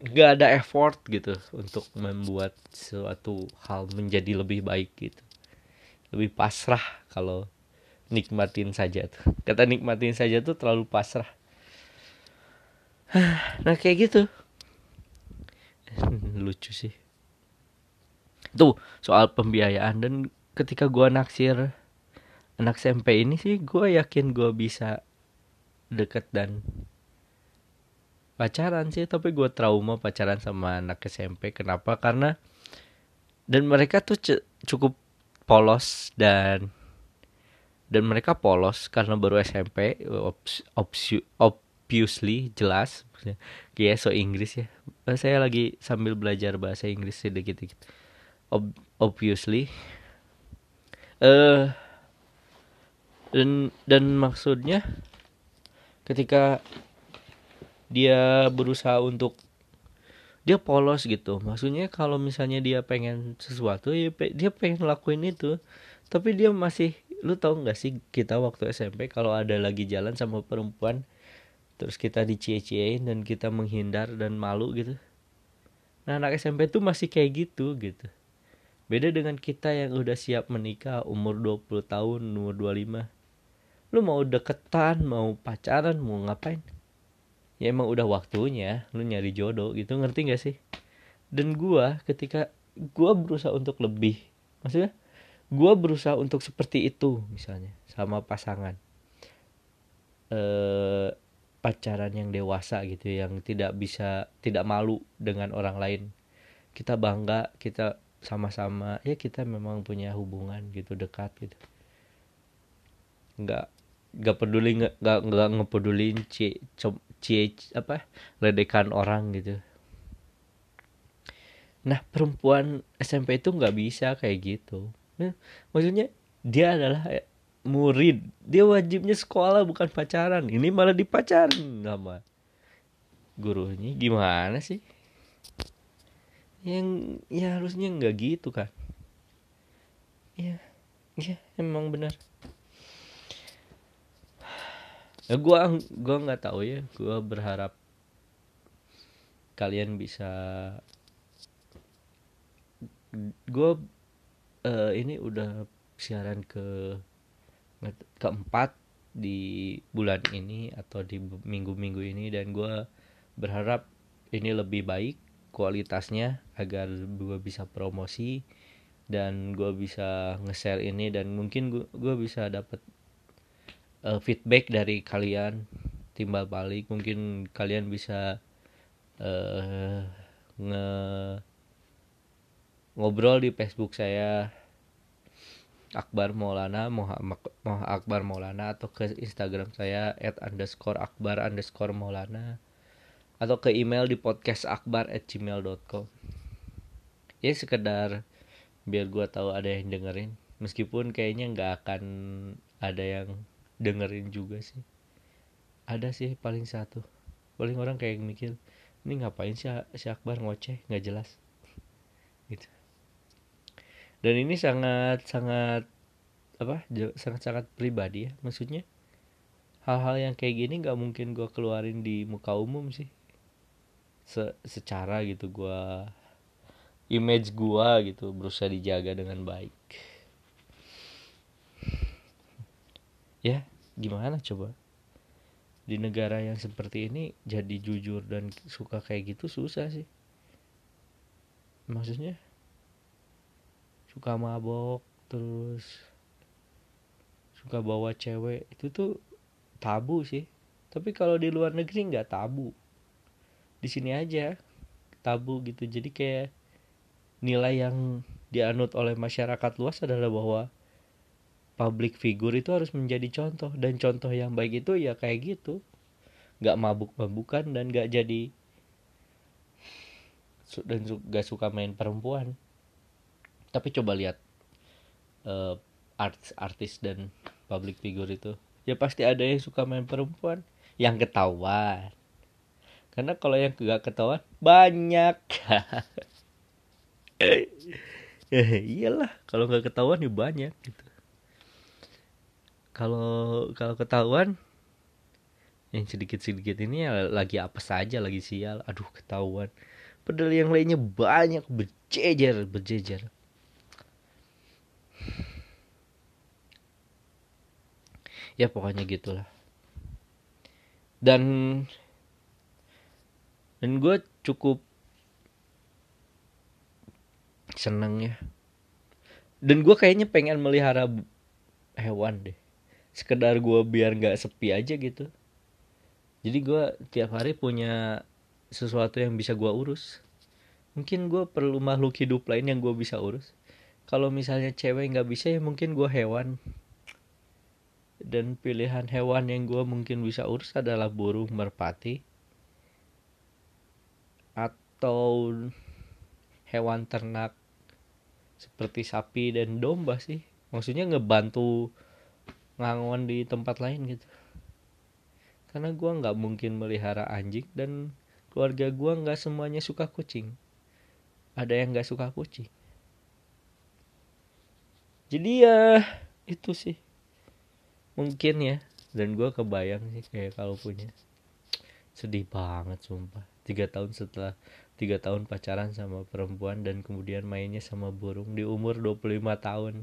Gak ada effort gitu untuk membuat suatu hal menjadi lebih baik gitu. Lebih pasrah kalau nikmatin saja tuh. Kata nikmatin saja tuh terlalu pasrah. Nah kayak gitu. Lucu sih. Tuh soal pembiayaan dan ketika gua naksir anak SMP ini sih gue yakin gue bisa deket dan pacaran sih tapi gue trauma pacaran sama anak SMP kenapa? Karena dan mereka tuh cukup polos dan dan mereka polos karena baru SMP obviously jelas kayak so Inggris ya. Eh, saya lagi sambil belajar bahasa Inggris sedikit-sedikit Ob obviously. Eh uh, dan dan maksudnya ketika dia berusaha untuk dia polos gitu. Maksudnya kalau misalnya dia pengen sesuatu ya dia pengen lakuin itu. Tapi dia masih lu tau nggak sih kita waktu SMP kalau ada lagi jalan sama perempuan terus kita dicie-ciein dan kita menghindar dan malu gitu. Nah anak SMP tuh masih kayak gitu gitu. Beda dengan kita yang udah siap menikah umur 20 tahun umur 25 lu mau deketan mau pacaran mau ngapain? Ya emang udah waktunya lu nyari jodoh gitu ngerti gak sih? Dan gua ketika gua berusaha untuk lebih maksudnya gua berusaha untuk seperti itu misalnya sama pasangan. Eh pacaran yang dewasa gitu yang tidak bisa tidak malu dengan orang lain. Kita bangga kita sama-sama ya kita memang punya hubungan gitu dekat gitu. Nggak nggak peduli nggak nggak ngepedulin cie cie apa ledekan orang gitu. Nah perempuan SMP itu nggak bisa kayak gitu. Nah, maksudnya dia adalah murid. Dia wajibnya sekolah bukan pacaran. Ini malah dipacarin sama gurunya. Gimana sih? Yang ya harusnya nggak gitu kan ya ya emang benar ya gua gua nggak tahu ya. Gua berharap kalian bisa gua uh, ini udah siaran ke keempat di bulan ini atau di minggu-minggu ini dan gue berharap ini lebih baik kualitasnya agar gue bisa promosi dan gue bisa nge-share ini dan mungkin gue bisa dapat uh, feedback dari kalian timbal balik. Mungkin kalian bisa uh, nge ngobrol di Facebook saya Akbar Maulana Muhammad Akbar Maulana atau ke Instagram saya at underscore Akbar underscore Maulana atau ke email di podcast akbar at gmail.com ya sekedar biar gua tahu ada yang dengerin. Meskipun kayaknya nggak akan ada yang dengerin juga sih. Ada sih paling satu. Paling orang kayak mikir ini ngapain sih si Akbar ngoceh? Nggak jelas. Gitu. Dan ini sangat sangat apa sangat sangat pribadi ya. Maksudnya hal-hal yang kayak gini nggak mungkin gue keluarin di muka umum sih. Se secara gitu gue image gue gitu berusaha dijaga dengan baik. Ya gimana coba? Di negara yang seperti ini jadi jujur dan suka kayak gitu susah sih. Maksudnya? Suka mabok terus suka bawa cewek itu tuh tabu sih. Tapi kalau di luar negeri nggak tabu. Di sini aja tabu gitu. Jadi kayak nilai yang dianut oleh masyarakat luas adalah bahwa public figure itu harus menjadi contoh. Dan contoh yang baik itu ya kayak gitu. Nggak mabuk-mabukan dan nggak jadi dan gak suka main perempuan. Tapi coba lihat uh, artis artis dan public figure itu. Ya pasti ada yang suka main perempuan. Yang ketahuan. Karena kalau yang gak ketahuan banyak. Iyalah kalau nggak ketahuan ya banyak gitu kalau kalau ketahuan yang sedikit-sedikit ini ya lagi apa saja lagi sial. Aduh ketahuan. Padahal yang lainnya banyak berjejer berjejer. Ya pokoknya gitulah. Dan dan gue cukup seneng ya. Dan gue kayaknya pengen melihara hewan deh sekedar gue biar nggak sepi aja gitu. Jadi gue tiap hari punya sesuatu yang bisa gue urus. Mungkin gue perlu makhluk hidup lain yang gue bisa urus. Kalau misalnya cewek nggak bisa ya mungkin gue hewan. Dan pilihan hewan yang gue mungkin bisa urus adalah burung merpati. Atau hewan ternak seperti sapi dan domba sih. Maksudnya ngebantu ngangon di tempat lain gitu. Karena gue nggak mungkin melihara anjing dan keluarga gue nggak semuanya suka kucing. Ada yang nggak suka kucing. Jadi ya itu sih. Mungkin ya. Dan gue kebayang sih kayak kalau punya. Sedih banget sumpah. Tiga tahun setelah tiga tahun pacaran sama perempuan dan kemudian mainnya sama burung di umur 25 tahun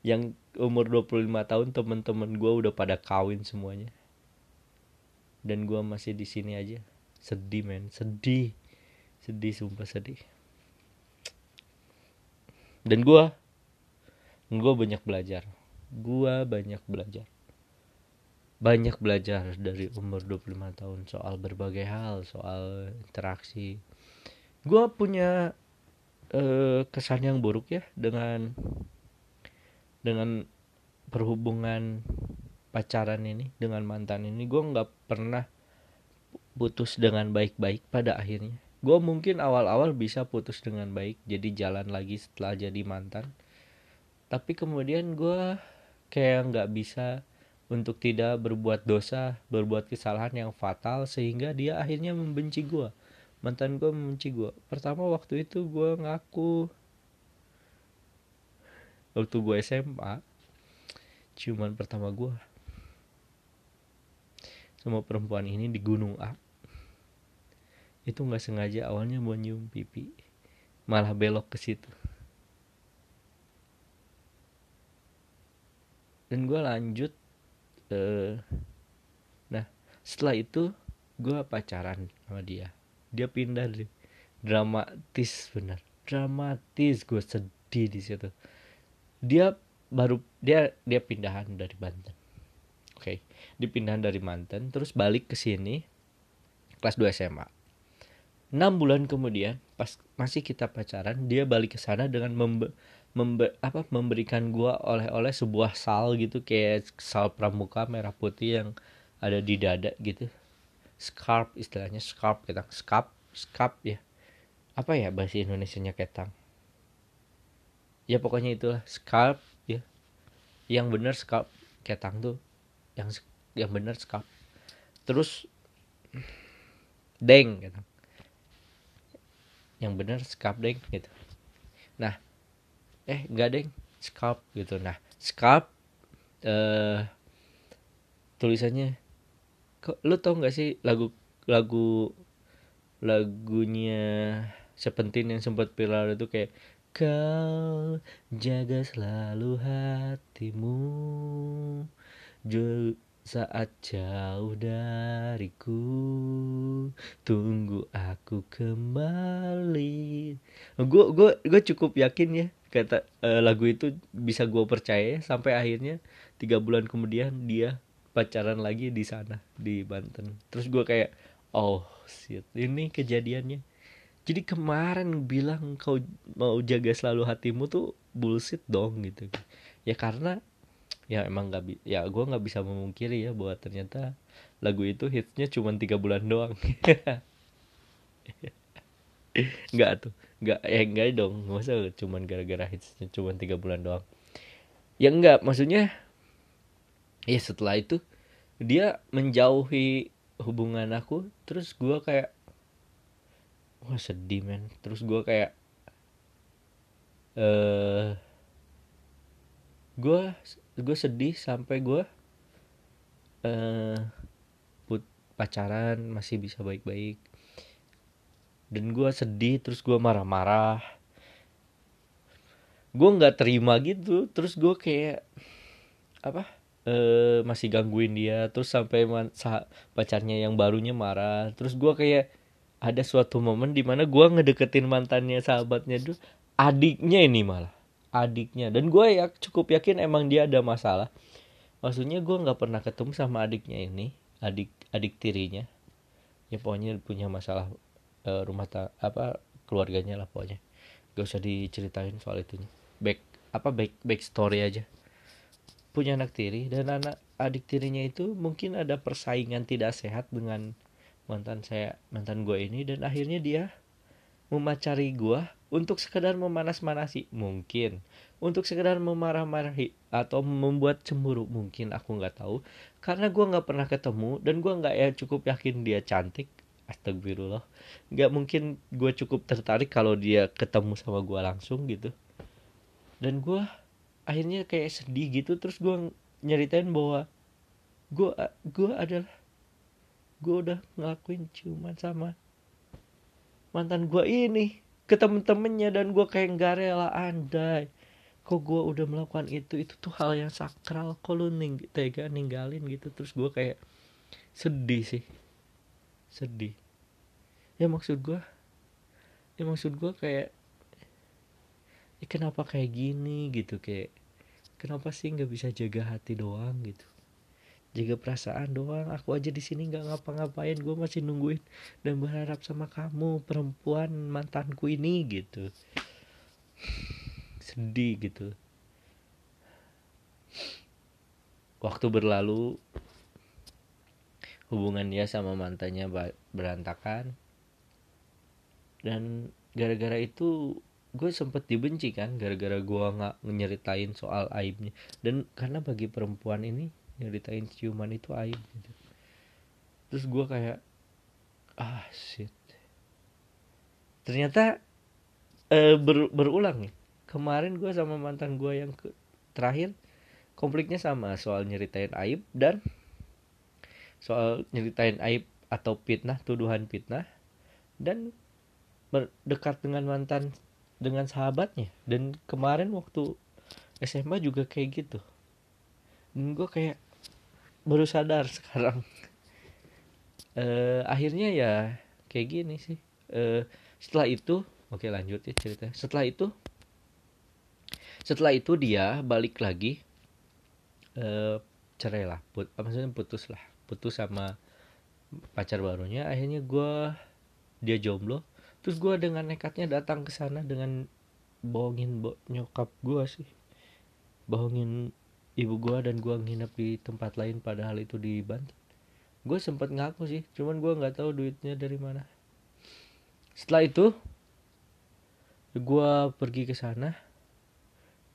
yang umur 25 tahun temen-temen gue udah pada kawin semuanya. Dan gue masih di sini aja. Sedih men. Sedih. Sedih sumpah sedih. Dan gue gue banyak belajar. Gue banyak belajar. Banyak belajar dari umur 25 tahun soal berbagai hal soal interaksi. Gue punya uh, kesan yang buruk ya dengan dengan perhubungan pacaran ini dengan mantan ini gue nggak pernah putus dengan baik-baik pada akhirnya. Gue mungkin awal-awal bisa putus dengan baik jadi jalan lagi setelah jadi mantan. Tapi kemudian gue kayak nggak bisa untuk tidak berbuat dosa berbuat kesalahan yang fatal sehingga dia akhirnya membenci gue mantan gue membenci gue pertama waktu itu gue ngaku waktu gue SMA ciuman pertama gue sama perempuan ini di Gunung A. Itu nggak sengaja awalnya mau nyium pipi malah belok ke situ. Dan gue lanjut uh, nah setelah itu gue pacaran sama dia. Dia pindah deh dramatis benar dramatis gue sedih di situ dia baru dia dia pindahan dari Banten. Oke okay. dia pindahan dari Banten terus balik ke sini kelas 2 SMA enam bulan kemudian pas masih kita pacaran dia balik ke sana dengan membe membe apa memberikan gua oleh-oleh sebuah sal gitu kayak sal pramuka merah putih yang ada di dada gitu. Scarf istilahnya scarf ketang scarf scarf ya. Apa ya bahasa Indonesia nya ketang ya pokoknya itulah. Scarf ya. Yang benar scarf ketang tuh. Yang yang benar scarf terus deng ketang. Yang benar scarf deng gitu. Nah eh enggak deh scalp gitu. Nah scalp uh, tulisannya kok lu tau nggak sih lagu lagu lagunya Sepentin yang sempat viral itu kayak kau jaga selalu hatimu. Saat jauh dariku tunggu aku kembali. Gue gue gue cukup yakin ya kata uh, lagu itu bisa gue percaya sampai akhirnya tiga bulan kemudian dia pacaran lagi di sana di Banten. Terus gue kayak oh shit ini kejadiannya jadi kemarin bilang kau mau jaga selalu hatimu tuh bullshit dong gitu. Ya karena ya emang nggak ya gue nggak bisa memungkiri ya bahwa ternyata lagu itu hitsnya cuma tiga bulan doang. Nggak tuh nggak eh enggak dong. Masa cuman gara-gara hitsnya cuman tiga bulan doang? Ya enggak maksudnya ya setelah itu dia menjauhi hubungan aku terus gue kayak wah sedih men? Terus gue kayak eh uh, gue gue sedih sampai gue eh uh, pacaran masih bisa baik-baik. Dan gue sedih terus gue marah-marah. Gue nggak terima gitu. Terus gue kayak apa e, masih gangguin dia. Terus sampai pacarnya yang barunya marah. Terus gue kayak ada suatu momen di mana gue ngedeketin mantannya sahabatnya tuh adiknya ini malah. Adiknya. Dan gue ya cukup yakin emang dia ada masalah. Maksudnya gue nggak pernah ketemu sama adiknya ini adik adik tirinya. Ya pokoknya punya masalah uh, rumah ta apa keluarganya lah pokoknya. Gak usah diceritain soal itunya. Back apa back back story aja. Punya anak tiri dan anak adik tirinya itu mungkin ada persaingan tidak sehat dengan mantan saya mantan gue ini dan akhirnya dia memacari gue untuk sekedar memanas-manasi. Mungkin. Untuk sekedar memarah-marahi atau membuat cemburu. Mungkin aku nggak tahu. Karena gue nggak pernah ketemu dan gue nggak ya cukup yakin dia cantik. Astagfirullah. Nggak mungkin gue cukup tertarik kalau dia ketemu sama gue langsung gitu. Dan gue akhirnya kayak sedih gitu. Terus gue nyeritain bahwa gue gue adalah gue udah ngelakuin ciuman sama mantan gue ini ke temen-temennya dan gue kayak nggak rela andai kok gue udah melakukan itu itu tuh hal yang sakral kok lu ning tega ninggalin gitu. Terus gue kayak sedih sih. Sedih. Ya maksud gue ya maksud gue kayak ya kenapa kayak gini? gitu kayak kenapa sih nggak bisa jaga hati doang? gitu jaga perasaan doang. Aku aja di sini nggak ngapa-ngapain. Gue masih nungguin dan berharap sama kamu perempuan mantanku ini gitu. Sedih gitu. Waktu berlalu hubungan dia sama mantannya berantakan. Dan gara-gara itu gue sempet dibenci kan gara-gara gue nggak nyeritain soal aibnya. Dan karena bagi perempuan ini nyeritain ciuman itu aib gitu. Terus gue kayak ah shit. Ternyata uh, ber, berulang nih. Kemarin gue sama mantan gue yang ke, terakhir konfliknya sama soal nyeritain aib dan soal nyeritain aib atau fitnah tuduhan fitnah dan berdekat dengan mantan dengan sahabatnya. Dan kemarin waktu SMA juga kayak gitu. Dan gue kayak baru sadar sekarang. Uh, akhirnya ya kayak gini sih. Uh, setelah itu oke lanjut ya cerita. Setelah itu setelah itu dia balik lagi uh, cerai lah put maksudnya putus lah putus sama pacar barunya. Akhirnya gue dia jomblo. Terus gue dengan nekatnya datang ke sana dengan bohongin bo nyokap gue sih. Bohongin ibu gue dan gue nginep di tempat lain padahal itu di Banten. Gue sempat ngaku sih cuman gue nggak tahu duitnya dari mana. Setelah itu gue pergi ke sana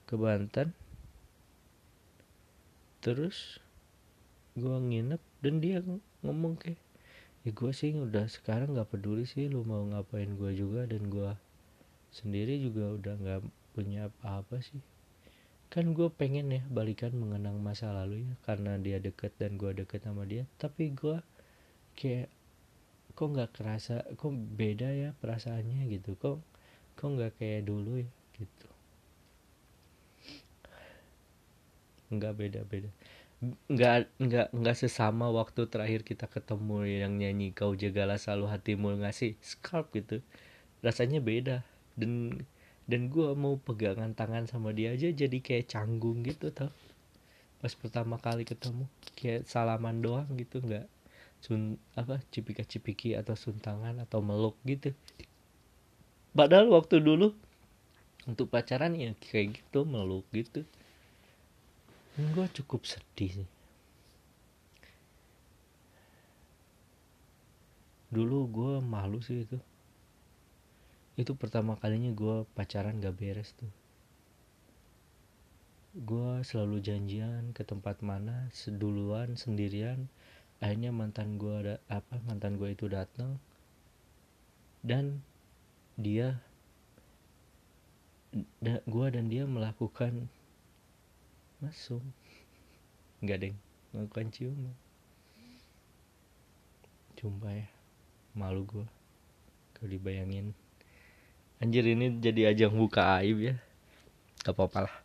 ke Banten. Terus gue nginep dan dia ngomong kayak ya gue sih udah sekarang nggak peduli sih lu mau ngapain gue juga dan gue sendiri juga udah nggak punya apa-apa sih kan gue pengen ya balikan mengenang masa lalu ya karena dia deket dan gue deket sama dia. Tapi gue kayak kok nggak kerasa kok beda ya perasaannya gitu. Kok kok nggak kayak dulu ya gitu. Nggak beda beda. Nggak nggak nggak sesama waktu terakhir kita ketemu yang nyanyi kau jagalah selalu hatimu. Ngasih scarf gitu. Rasanya beda. Dan dan gue mau pegangan tangan sama dia aja jadi kayak canggung gitu tau. Pas pertama kali ketemu kayak salaman doang gitu nggak sun apa cipika cipiki atau suntangan atau meluk gitu. Padahal waktu dulu untuk pacaran ya kayak gitu meluk gitu. Gue cukup sedih sih. Dulu gue malu sih itu itu pertama kalinya gue pacaran gak beres tuh. Gue selalu janjian ke tempat mana seduluan sendirian. Akhirnya mantan gue ada apa mantan gue itu datang dan dia da, gue dan dia melakukan masuk. Nggak deng. Melakukan cium. Jumpa ya malu gue kalau dibayangin anjir ini jadi ajang buka aib ya. Gak apa-apa lah.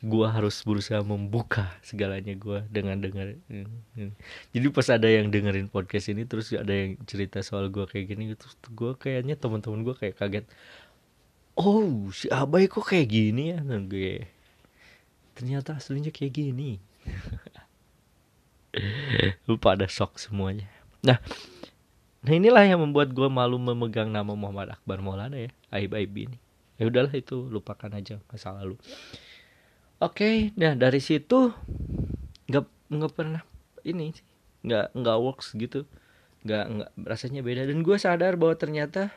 Gua harus berusaha membuka segalanya gua dengan dengar jadi pas ada yang dengerin podcast ini terus ada yang cerita soal gua kayak gini gitu gua kayaknya teman-teman gua kayak kaget. Oh si abai kok kayak gini ya? Dan gue ternyata aslinya kayak gini. Lupa ada shock semuanya. Nah Nah inilah yang membuat gue malu memegang nama Muhammad Akbar Maulana ya aib aib ini. Ya udahlah itu lupakan aja masa lalu. Oke, nah dari situ nggak nggak pernah ini sih, nggak works gitu, nggak nggak rasanya beda dan gue sadar bahwa ternyata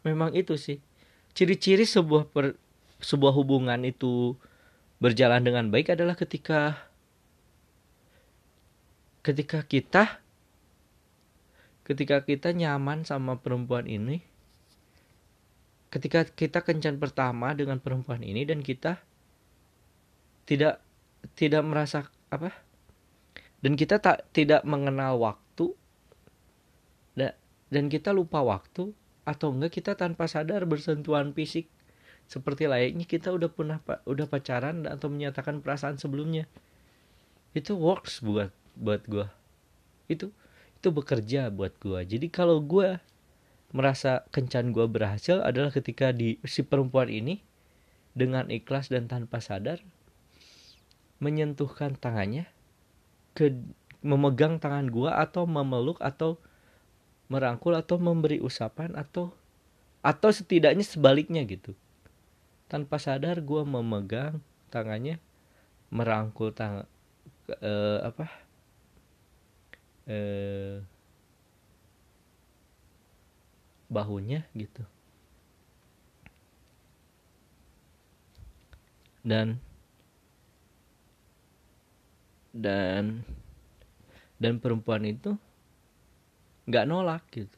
memang itu sih ciri-ciri sebuah per, sebuah hubungan itu berjalan dengan baik adalah ketika ketika kita ketika kita nyaman sama perempuan ini ketika kita kencan pertama dengan perempuan ini dan kita tidak tidak merasa apa? Dan kita tak tidak mengenal waktu dan kita lupa waktu atau enggak kita tanpa sadar bersentuhan fisik. Seperti layaknya kita udah pernah udah pacaran atau menyatakan perasaan sebelumnya. Itu works buat buat gue itu itu bekerja buat gue jadi kalau gue merasa kencan gue berhasil adalah ketika di si perempuan ini dengan ikhlas dan tanpa sadar menyentuhkan tangannya ke memegang tangan gue atau memeluk atau merangkul atau memberi usapan atau atau setidaknya sebaliknya gitu. Tanpa sadar gue memegang tangannya merangkul tang eh, apa eh, bahunya gitu. Dan dan dan perempuan itu nggak nolak gitu.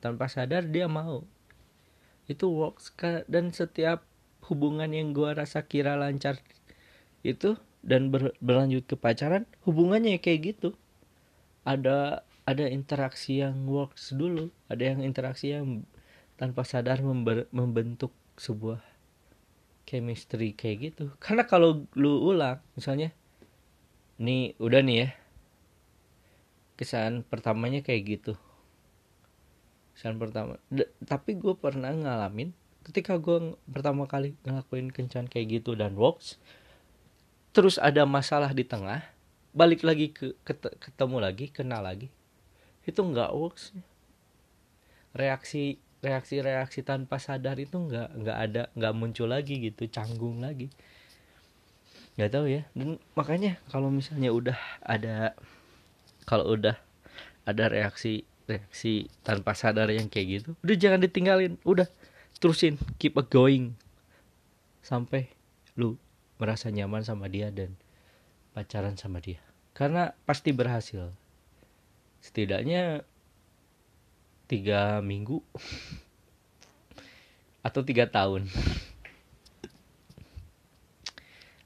Tanpa sadar dia mau. Itu works dan setiap hubungan yang gue rasa kira lancar itu dan ber, berlanjut ke pacaran hubungannya kayak gitu ada ada interaksi yang works dulu. Ada yang interaksi yang tanpa sadar member, membentuk sebuah chemistry kayak gitu. Karena kalau lu ulang misalnya nih udah nih ya. Kesan pertamanya kayak gitu. Kesan pertama D tapi gue pernah ngalamin ketika gue pertama kali ngelakuin kencan kayak gitu dan works terus ada masalah di tengah balik lagi ke ketemu lagi kenal lagi. Itu nggak works. Reaksi reaksi reaksi tanpa sadar itu nggak nggak ada nggak muncul lagi gitu canggung lagi. Nggak tahu ya. Dan makanya kalau misalnya udah ada kalau udah ada reaksi reaksi tanpa sadar yang kayak gitu udah jangan ditinggalin. Udah terusin. Keep a going. Sampai lu merasa nyaman sama dia dan pacaran sama dia. Karena pasti berhasil. Setidaknya tiga minggu atau tiga tahun.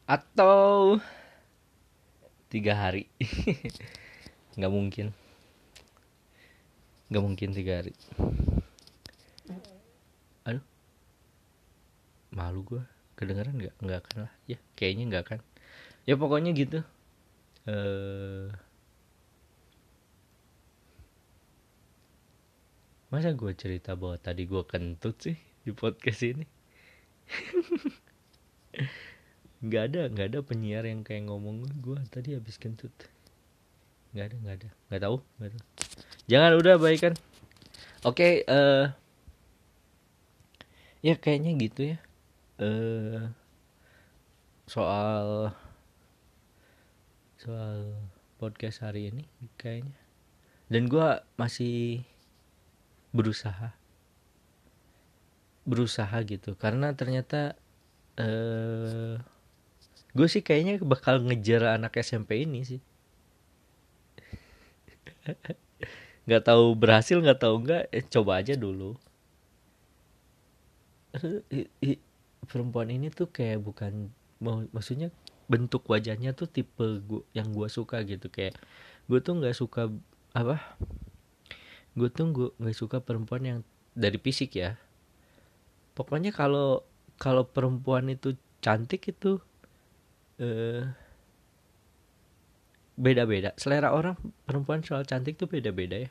Atau tiga hari. Nggak mungkin. Nggak mungkin tiga hari. Aduh. Malu gue kedengeran nggak? Nggak akan lah. Ya kayaknya nggak akan ya pokoknya gitu. Eh masa gue cerita bahwa tadi gue kentut sih di podcast ini? Nggak ada nggak ada penyiar yang kayak ngomong gue tadi habis kentut. Nggak ada nggak ada. Nggak tahu nggak tahu. Jangan udah baik kan oke okay, uh, eh, ya kayaknya gitu ya. Uh, soal soal podcast hari ini kayaknya. Dan gue masih berusaha. Berusaha gitu karena ternyata eh gue sih kayaknya bakal ngejar anak SMP ini sih. Nggak tahu berhasil nggak tahu nggak eh, coba aja dulu. Perempuan ini tuh kayak bukan mau maksudnya bentuk wajahnya tuh tipe gua yang gue suka gitu. Kayak gue tuh nggak suka apa gue tuh gue nggak suka perempuan yang dari fisik ya. Pokoknya kalau kalau perempuan itu cantik itu eh beda-beda. Selera orang perempuan soal cantik tuh beda-beda ya.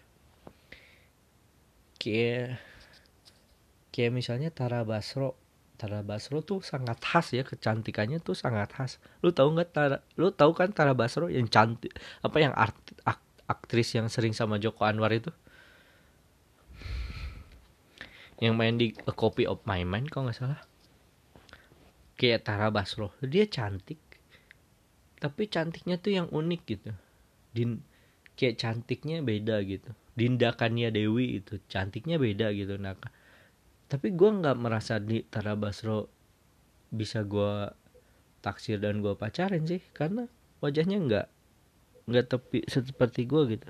Kayak kayak misalnya Tara Basro Tara Basro tuh sangat khas ya kecantikannya tuh sangat khas. Lu tahu nggak Tara lu tahu kan Tara Basro yang cantik apa yang art, aktris yang sering sama Joko Anwar itu? Yang main di A Copy of My Mind kok nggak salah. Kayak Tara Basro. Dia cantik tapi cantiknya tuh yang unik gitu. Din kayak cantiknya beda gitu. Dindakannya Dewi itu cantiknya beda gitu. Nah tapi gue nggak merasa di Tara Basro bisa gue taksir dan gue pacarin sih karena wajahnya nggak nggak tepi seperti gue gitu.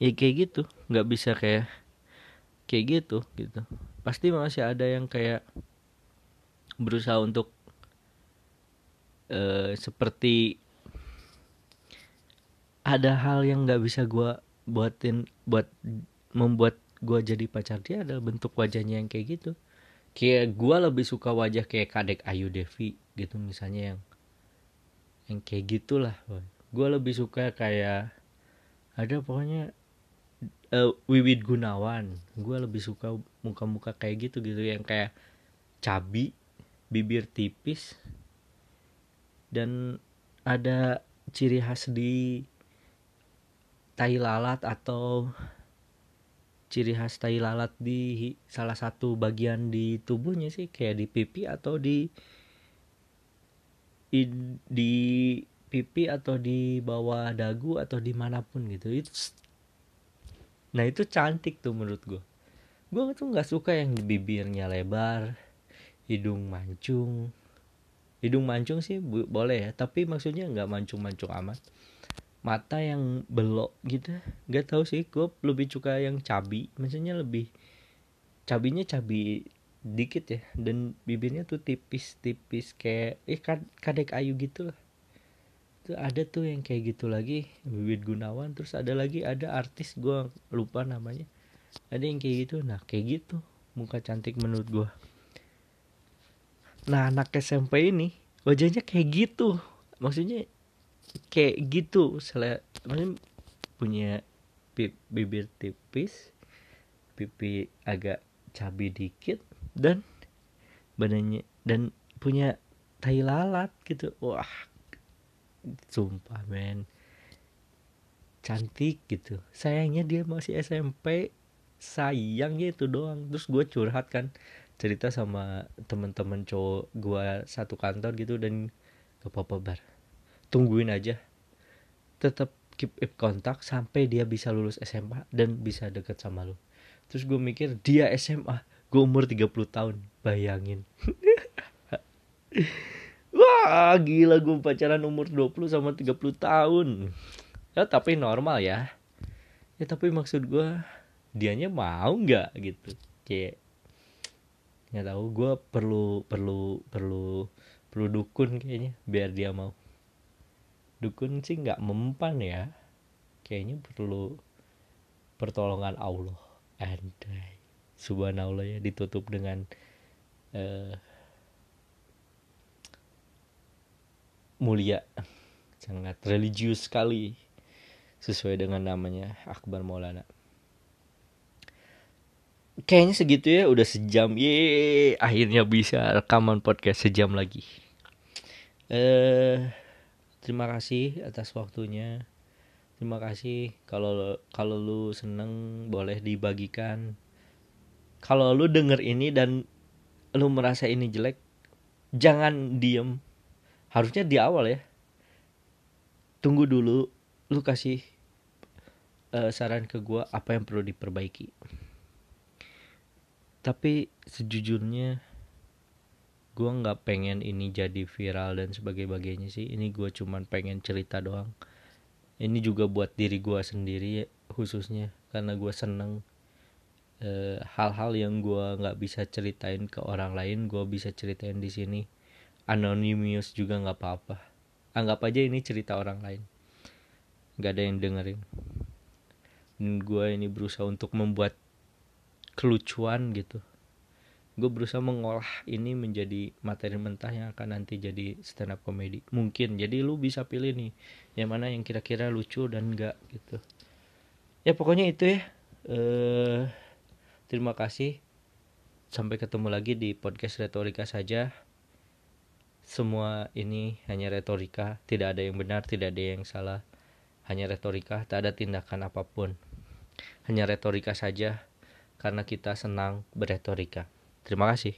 Ya kayak gitu. Nggak bisa kayak kayak gitu gitu. Pasti masih ada yang kayak berusaha untuk uh, seperti ada hal yang nggak bisa gue buatin buat membuat gue jadi pacar dia adalah bentuk wajahnya yang kayak gitu. Kayak gue lebih suka wajah kayak kadek Ayu Devi gitu misalnya yang yang kayak gitulah gue lebih suka kayak ada pokoknya uh, Wiwid Gunawan. Gue lebih suka muka-muka kayak gitu gitu yang kayak cabi bibir tipis dan ada ciri khas di tai lalat atau ciri khas tai lalat di salah satu bagian di tubuhnya sih kayak di pipi atau di di, pipi atau di bawah dagu atau di mana pun gitu. Itu nah itu cantik tuh menurut gue gue tuh nggak suka yang bibirnya lebar hidung mancung. Hidung mancung sih boleh ya tapi maksudnya nggak mancung-mancung amat mata yang belok gitu. Nggak tahu sih gue lebih suka yang cabi. Maksudnya lebih cabinya cabi dikit ya dan bibirnya tuh tipis-tipis kayak eh kadek ayu gitu lah. Tuh ada tuh yang kayak gitu lagi bibit Gunawan. Terus ada lagi ada artis gue lupa namanya. Ada yang kayak gitu. Nah kayak gitu muka cantik menurut gue nah anak SMP ini wajahnya kayak gitu. Maksudnya kayak gitu. Sel maksudnya punya bibir tipis pipi agak cabi dikit dan badannya dan punya tai lalat gitu. Wah sumpah men. Cantik gitu. Sayangnya dia masih SMP sayangnya itu doang. Terus gue curhat kan cerita sama temen-temen cowok gue satu kantor gitu dan gak apa-apa bar tungguin aja. Tetap keep up kontak sampai dia bisa lulus SMA dan bisa deket sama lu. Terus gue mikir dia SMA gue umur 30 tahun bayangin. Wah gila gue pacaran umur 20 sama 30 tahun. Ya tapi normal ya. Ya tapi maksud gue dianya mau nggak gitu? Kayak nggak tahu gue perlu perlu perlu perlu dukun kayaknya biar dia mau dukun sih nggak mempan ya. Kayaknya perlu pertolongan Allah. Andai. Subhanallah ya ditutup dengan uh, mulia. Sangat religius sekali. Sesuai dengan namanya Akbar Maulana. Kayaknya segitu ya udah sejam. Ye akhirnya bisa rekaman podcast sejam lagi. Eh terima kasih atas waktunya. Terima kasih. Kalau kalau lu seneng boleh dibagikan. Kalau lu denger ini dan lu merasa ini jelek jangan diem. Harusnya di awal ya. Tunggu dulu lu kasih uh, saran ke gua apa yang perlu diperbaiki. Tapi sejujurnya gue nggak pengen ini jadi viral dan sebagainya sih. Ini gue cuman pengen cerita doang. Ini juga buat diri gue sendiri khususnya karena gue seneng e, hal-hal yang gue nggak bisa ceritain ke orang lain gue bisa ceritain di sini. Anonymous juga nggak apa-apa. Anggap aja ini cerita orang lain. Nggak ada yang dengerin. Dan gue ini berusaha untuk membuat kelucuan gitu gue berusaha mengolah ini menjadi materi mentah yang akan nanti jadi stand up comedy mungkin. Jadi lu bisa pilih nih yang mana yang kira-kira lucu dan enggak gitu. Ya pokoknya itu ya. Eh terima kasih. Sampai ketemu lagi di podcast retorika saja. Semua ini hanya retorika. Tidak ada yang benar tidak ada yang salah. Hanya retorika tak ada tindakan apa pun. Hanya retorika saja karena kita senang berretorika. Terima kasih